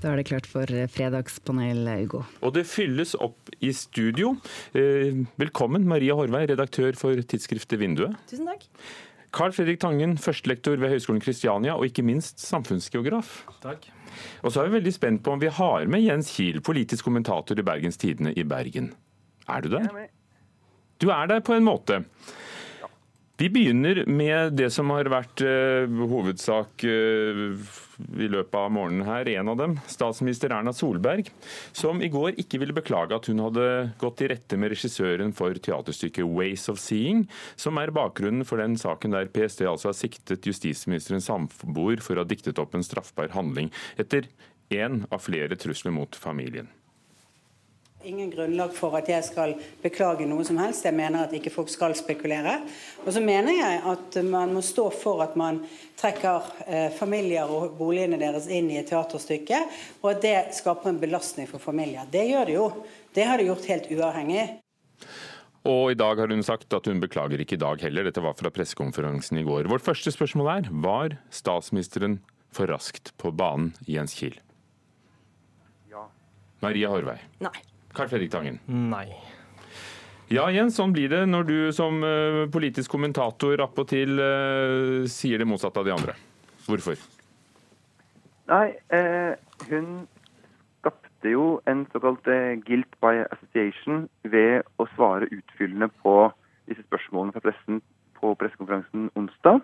Da er det klart for fredagspanel, Ugo. Og det fylles opp i studio. Eh, velkommen, Maria Horvei, redaktør for tidsskriftet Vinduet. Tusen takk. Carl Fredrik Tangen, førstelektor ved Høgskolen Kristiania, og ikke minst samfunnsgeograf. Takk. Og så er vi veldig spent på om vi har med Jens Kiel, politisk kommentator i Bergens Tidende i Bergen. Er du der? Du er der på en måte. Vi begynner med det som har vært uh, hovedsak uh, i løpet av morgenen her. En av dem, statsminister Erna Solberg, som i går ikke ville beklage at hun hadde gått i rette med regissøren for teaterstykket 'Ways of Seeing', som er bakgrunnen for den saken der PST altså har siktet justisministerens samboer for å ha diktet opp en straffbar handling, etter én av flere trusler mot familien. Ingen grunnlag for at jeg skal beklage noe som helst. Jeg mener at ikke folk skal spekulere. Og så mener jeg at man må stå for at man trekker eh, familier og boligene deres inn i et teaterstykke, og at det skaper en belastning for familier. Det gjør det jo. Det har det gjort helt uavhengig. Og i dag har hun sagt at hun beklager ikke i dag heller. Dette var fra pressekonferansen i går. Vårt første spørsmål er var statsministeren for raskt på banen, Jens Kiel? Ja. Maria Horvei. Nei. Carl Fredrik Tangen. Nei. Ja, Jens, sånn blir det når du som uh, politisk kommentator appåtil til sier det motsatte av de andre. Hvorfor? Nei, eh, hun skapte jo en såkalt eh, guilt by association ved å svare utfyllende på disse spørsmålene fra pressen på pressekonferansen onsdag.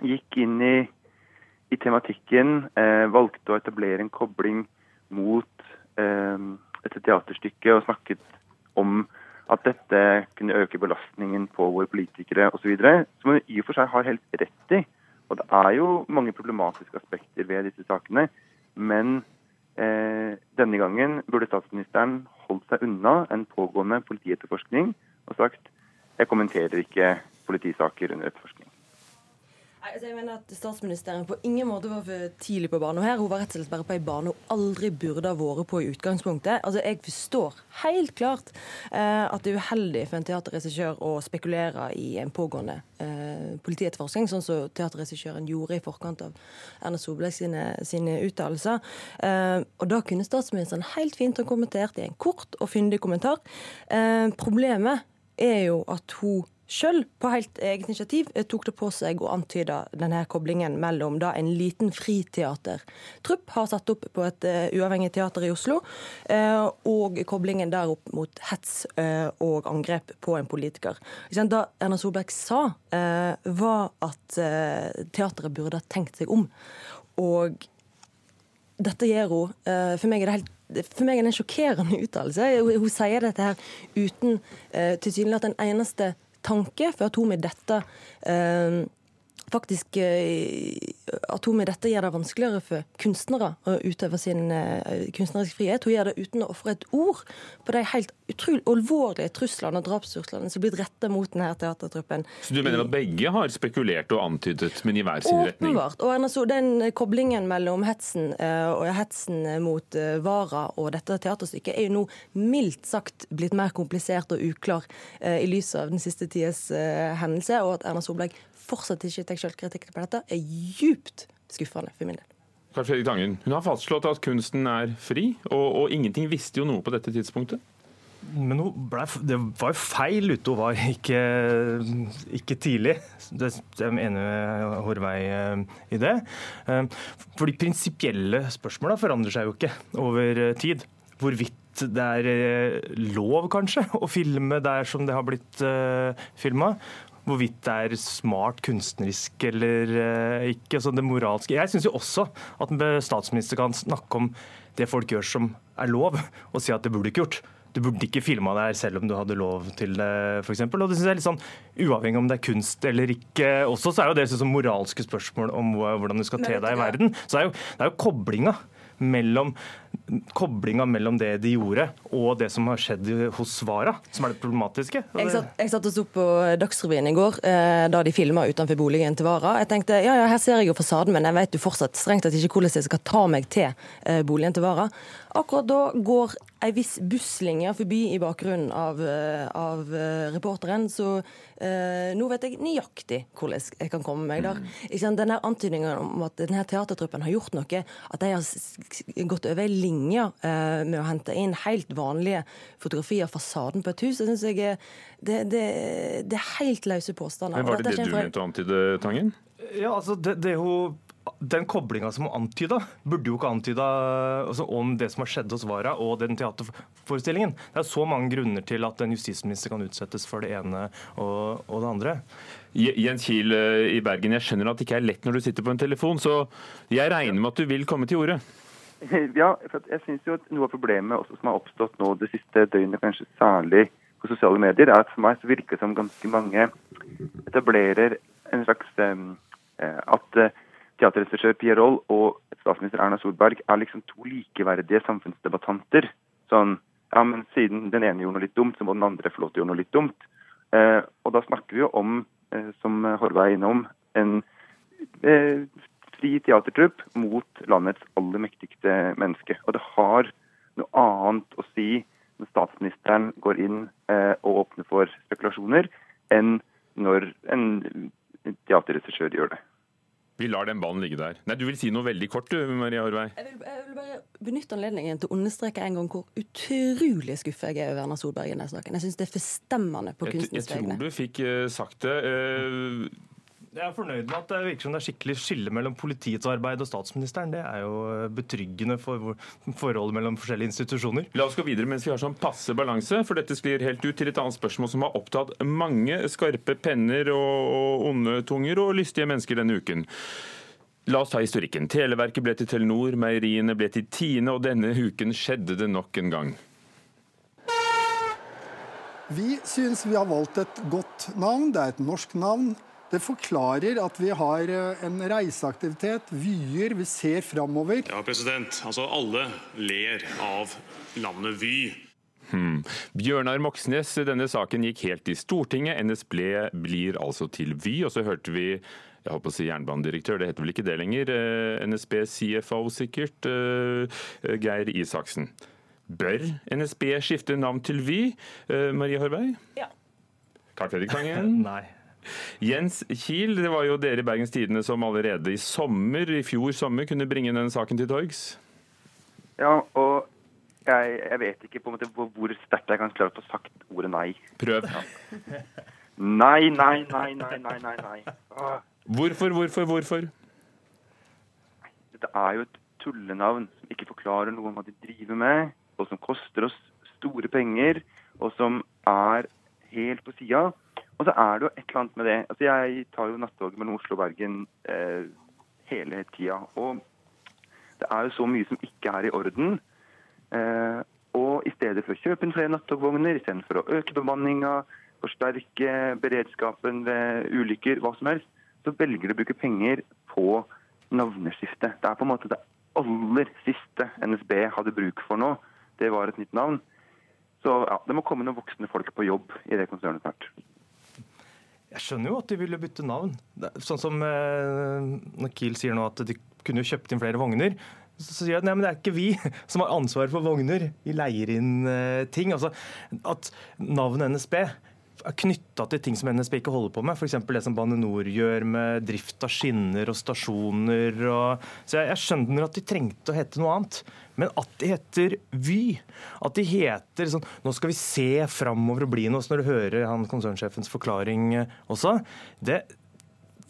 Gikk inn i, i tematikken, eh, valgte å etablere en kobling mot eh, dette teaterstykket og snakket om at dette kunne øke belastningen på våre politikere osv. Som hun i og for seg har helt rett i. Og det er jo mange problematiske aspekter ved disse sakene. Men eh, denne gangen burde statsministeren holdt seg unna en pågående politietterforskning og sagt jeg kommenterer ikke politisaker under etterforskning. Altså, jeg mener at Statsministeren på ingen måte var for tidlig på banen. her. Hun var rett og slett bare på en bane hun aldri burde ha vært på i utgangspunktet. Altså, Jeg forstår helt klart eh, at det er uheldig for en teaterregissør å spekulere i en pågående eh, politietterforskning, sånn som teaterregissøren gjorde i forkant av Erna Solberg sine, sine uttalelser. Eh, og da kunne statsministeren helt fint ha kommentert i en kort og fyndig kommentar. Eh, problemet er jo at hun sjøl på helt eget initiativ eh, tok det på seg å antyde denne koblingen mellom da en liten friteatertrupp har satt opp på et uh, uavhengig teater i Oslo, uh, og koblingen der opp mot hets og angrep på en politiker. Da Erna Solberg sa, var at teateret burde ha tenkt seg om. Og dette gjør hun. For meg er det helt for meg er det en sjokkerende uttalelse. Hun, sier dette her uten uh, tilsynelatende den eneste tanke for at hun med dette eh, faktisk eh, at hun med dette gjør det vanskeligere for kunstnere å utøve sin eh, kunstneriske frihet. Hun gjør det uten å ofre et ord på de helt utrolig alvorlige truslene og drapstruslene som blir rettet mot denne teatertruppen. Så du mener at begge har spekulert og antydet, men i hver sin retning? Åpenbart. Og den koblingen mellom hetsen eh, og hetsen mot Vara og dette teaterstykket er jo nå mildt sagt blitt mer komplisert og uklar i lys av den siste tides hendelse, og at Erna Solberg fortsatt ikke tar selvkritikk på dette, er djupt skuffende for min del. Karl Fredrik Tangen, Hun har fastslått at kunsten er fri, og, og ingenting visste jo noe på dette tidspunktet? Men ble, det var jo feil ute, hun var ikke, ikke tidlig. Det, jeg mener Horvei eh, i det. Eh, for de prinsipielle spørsmåla forandrer seg jo ikke over eh, tid. Hvorvidt det er lov, kanskje, å filme der som det har blitt uh, filma hvorvidt det er smart kunstnerisk eller eh, ikke. Altså det moralske. Jeg syns jo også at en statsminister kan snakke om det folk gjør som er lov, og si at det burde ikke gjort. Du burde ikke filma deg selv om du hadde lov til det, f.eks. Og det synes jeg er litt sånn, Uavhengig om det er kunst eller ikke. Også så er jo det sånn moralske spørsmål om hvordan du skal te deg i verden. Så det er jo, det er jo koblinga mellom koblinga mellom det de gjorde og det som har skjedd hos Svara, som er det problematiske. Jeg satt, jeg satt og sto på Dagsrevyen i går, eh, da de filma utenfor boligen til Vara. Jeg tenkte ja, ja, her ser jeg jo fasaden, men jeg vet jo fortsatt strengt tatt ikke hvordan jeg skal ta meg til eh, boligen til Vara. Akkurat da går en viss busslinje forbi i bakgrunnen av, eh, av uh, reporteren, så eh, nå vet jeg nøyaktig hvordan jeg kan komme meg der. Mm. Denne Antydningen om at denne teatertruppen har gjort noe, at de har gått over ei linje eh, med å hente inn helt vanlige fotografier av fasaden på et hus, det syns jeg er, det, det, det er helt løse påstander. Men Var det det du mente å antyde, Tangen? Ja, altså det, det jo den koblinga som hun antyda, burde jo ikke antyda altså, om det som har skjedd hos Vara og den teaterforestillingen. Det er så mange grunner til at en justisminister kan utsettes for det ene og, og det andre. Jens Kiel eh, i Bergen, jeg skjønner at det ikke er lett når du sitter på en telefon, så jeg regner med at du vil komme til orde? Ja, for jeg synes jo at noe av problemet også som har oppstått nå det siste døgnet, kanskje særlig på sosiale medier, er at for meg så virker det som ganske mange etablerer en slags um, at teaterregissør Pierrot og statsminister Erna Solberg er liksom to likeverdige samfunnsdebattanter. Sånn, ja, men Siden den ene gjorde noe litt dumt, så må den andre få lov til å gjøre noe litt dumt. Eh, og da snakker vi jo om, eh, som Horve er innom, en eh, fri teatertrupp mot landets aller mektigste menneske. Og det har noe annet å si når statsministeren går inn eh, og åpner for spekulasjoner, enn når en teaterregissør gjør det. Vi lar den ballen ligge der. Nei, Du vil si noe veldig kort, du, Maria Horvei? Jeg, jeg vil, bare benytte anledningen til å understreke en gang hvor utrolig skuffa jeg er over Erna Solberg i denne saken. Jeg syns det er forstemmende på kunstens vegne. Jeg tror du fikk uh, sagt det. Uh, jeg er fornøyd med at det virker som det er skikkelig skille mellom politiets arbeid og statsministeren. Det er jo betryggende for forholdet mellom forskjellige institusjoner. La oss gå videre mens vi har sånn passe balanse, for dette sklir helt ut til et annet spørsmål som har opptatt mange skarpe penner og onde tunger og lystige mennesker denne uken. La oss ta historikken. Televerket ble til Telenor, meieriene ble til Tine, og denne uken skjedde det nok en gang. Vi syns vi har valgt et godt navn. Det er et norsk navn. Det forklarer at vi har eh, en reiseaktivitet, vyer, vi ser framover. Ja, president. Altså, alle ler av landet Vy. Hmm. Bjørnar Moxnes, denne saken gikk helt i Stortinget. NSB blir altså til Vy. Og så hørte vi jeg holdt på å si jernbanedirektør, det heter vel ikke det lenger. Eh, NSB CFO sikkert, eh, Geir Isaksen. Bør NSB skifte navn til Vy? Marie Horvei? Ja. Karl Fredrik Tangen? Nei. Jens Kiel, det var jo dere i Bergens Tidende som allerede i sommer, i fjor sommer kunne bringe den saken til torgs? Ja, og jeg, jeg, vet ikke på en måte hvor, hvor sterkt jeg kan klare å få sagt ordet nei. Prøv. Ja. Nei, nei, nei, nei, nei, nei. nei. Ah. Hvorfor, hvorfor, hvorfor? Dette er jo et tullenavn som ikke forklarer noe om hva de driver med, og som koster oss store penger, og som er helt på sida. Og så er det jo et eller annet med det. Altså Jeg tar jo nattoget mellom Oslo og Bergen eh, hele tida. Og det er jo så mye som ikke er i orden. Eh, og i stedet for å kjøpe inn flere nattogvogner, istedenfor å øke bemanninga, forsterke beredskapen ved ulykker, hva som helst, så velger de å bruke penger på navneskifte. Det er på en måte det aller siste NSB hadde bruk for nå. Det var et nytt navn. Så ja, det må komme noen voksne folk på jobb i det konsernet snart. Jeg skjønner jo at de ville bytte navn. Sånn som eh, når Kiel sier nå at de kunne jo kjøpt inn flere vogner. Så sier jeg at nei, men det er ikke vi som har ansvar for vogner. Vi leier inn eh, ting. Altså, at navnet NSB knytta til ting som NSB ikke holder på med. F.eks. det som Bane Nor gjør med drift av skinner og stasjoner. Og... Så jeg, jeg, skjønner at de trengte å hete noe annet. Men at de heter Vy, at de heter sånn Nå skal vi se framover og bli noe. Så når du hører han konsernsjefens forklaring også, det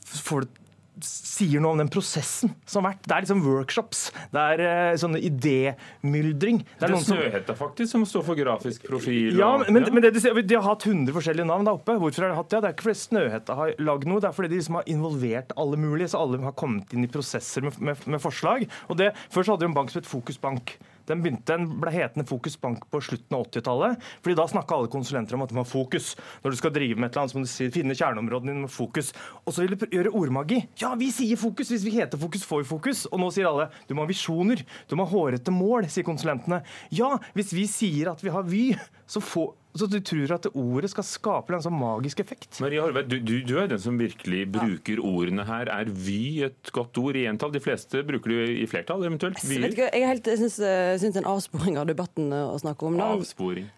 får du sier noe om den prosessen som har vært. Det er liksom workshops. Det er uh, sånne idémyldring. Det er, det er Snøhetta faktisk som står for grafisk profil. Ja, men, ja. men det, de, har hatt 100 forskjellige navn der oppe. Hvorfor har de hatt det? Det er ikke fordi Snøhetta har lagd noe, det er fordi de liksom har involvert alle mulige. Så alle har kommet inn i prosesser med, med, med forslag. Og det, Før så hadde de en bank som het Fokusbank. Den, begynte, den ble hetende Fokus Bank på slutten av 80-tallet. fordi Da snakka alle konsulenter om at det har fokus. Når du skal drive med et eller annet, så må du finne kjerneområdene dine med fokus. Og så vil du gjøre ordmagi. Ja, vi sier fokus! Hvis vi heter fokus, får vi fokus. Og nå sier alle du må ha visjoner. Du må ha hårete mål, sier konsulentene. Ja, hvis vi sier at vi har Vy, så får Så du tror at ordet skal skape en sånn magisk effekt? Maria Horve, du, du, du, er den som virkelig bruker ja. ordene her. Er vy et godt ord i entall? De fleste bruker det i flertall, eventuelt? Vyer? Jeg, jeg, helt, det er en avsporing av debatten å snakke om. Da. Avsporing.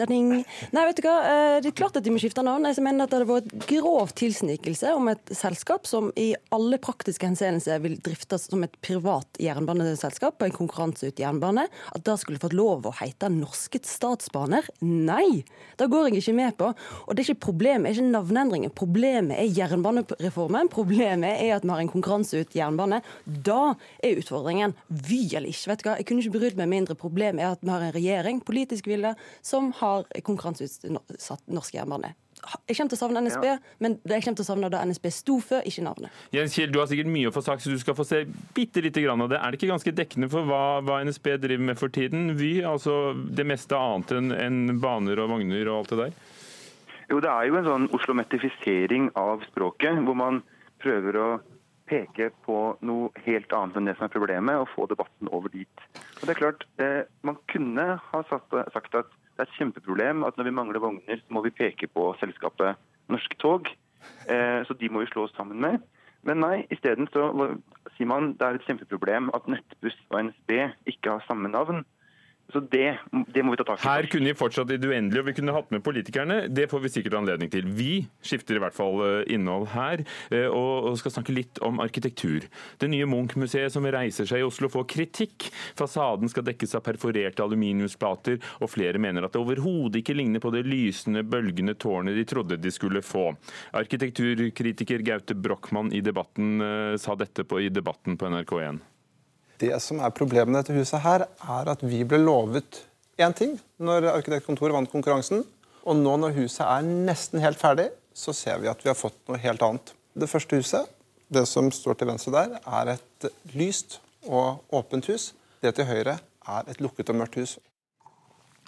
Nei, vet du hva. Eh, det er klart at de må skifte navn. Jeg mener at Det hadde vært grov tilsnikelse om et selskap som i alle praktiske henseelser vil driftes som et privat jernbaneselskap på en konkurranseut jernbane, at det skulle fått lov å hete Norske Statsbaner. Nei! Det går jeg ikke med på. Og det er ikke problemet er ikke navneendringen. Problemet er jernbanereformen. Problemet er at vi har en konkurranseut jernbane. Da er utfordringen Vy eller ikke. vet du hva. Jeg kunne ikke brydd meg mindre. Problemet er at vi har en regjering, politisk vilje, som har konkurranseutsatt norsk jernbane. Jeg kommer til å savne NSB, ja. men jeg kommer til å savne da NSB sto før, ikke navnet. Jens Kiel, du har sikkert mye å få sagt, så du skal få se bitte lite grann av det. Er det ikke ganske dekkende for hva, hva NSB driver med for tiden? Vy, altså det meste annet enn en baner og vogner og alt det der? Jo, det er jo en sånn oslometifisering av språket, hvor man prøver å peke på noe helt annet enn det som er problemet, og få debatten over dit. Og det er klart, eh, Man kunne ha sagt at det er et kjempeproblem at når vi mangler vogner, så må vi peke på selskapet Norske Tog. Eh, så de må vi slå oss sammen med. Men nei, isteden sier man det er et kjempeproblem at Nettbuss og NSB ikke har samme navn. Så det, det, må vi ta tak i. Her kunne vi fortsatt i det uendelige, og vi kunne hatt med politikerne. Det får vi sikkert anledning til. Vi skifter i hvert fall eh, innhold her, eh, og skal snakke litt om arkitektur. Det nye Munch-museet som reiser seg i Oslo får kritikk. Fasaden skal dekkes av perforerte aluminiumsplater, og flere mener at det overhodet ikke ligner på det lysende, bølgende tårnet de trodde de skulle få. Arkitekturkritiker Gaute Brochmann i eh, sa dette i debatten på NRK1 det som er problemet med dette huset, her, er at vi ble lovet én ting når Arkitektkontoret vant konkurransen. Og nå når huset er nesten helt ferdig, så ser vi at vi har fått noe helt annet. Det første huset, det som står til venstre der, er et lyst og åpent hus. Det til høyre er et lukket og mørkt hus.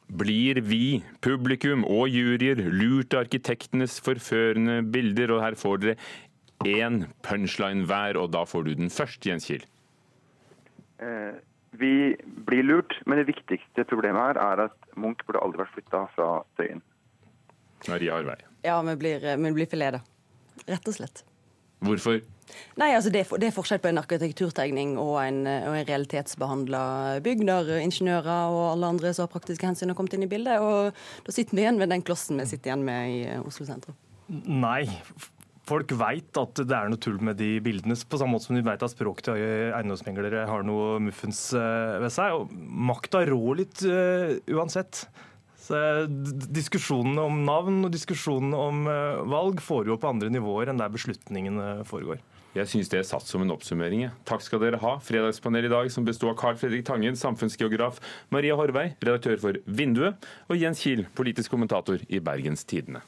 Blir vi, publikum og juryer, lurt av arkitektenes forførende bilder? Og her får dere én punchline hver, og da får du den først, Jens Kiel. Eh, vi blir lurt, men det viktigste problemet her er at Munch burde aldri vært flytta fra Tøyen. Maria Arvei. Ja, vi blir, vi blir forleda. Rett og slett. Hvorfor? Nei, altså det, er, det er forskjell på en arkitekturtegning og en, og en realitetsbehandla bygg, der ingeniører og alle andre som har praktiske hensyn har kommet inn i bildet. Og da sitter vi igjen med den klossen vi sitter igjen med i Oslo sentrum. Nei, folk veit at det er noe tull med de bildene, på samme måte som de veit at språket til eiendomsmeglere har noe muffens eh, ved seg. Og makta rår litt uh, uansett. Så Diskusjonene om navn og diskusjonene om uh, valg foregår på andre nivåer enn der beslutningene foregår. Jeg syns det er satt som en oppsummering. Takk skal dere ha. Fredagspanel i dag som bestod av Carl Fredrik Tangen, samfunnsgeograf, Maria Horvei, redaktør for Vinduet, og Jens Kiel, politisk kommentator i Bergens Tidende.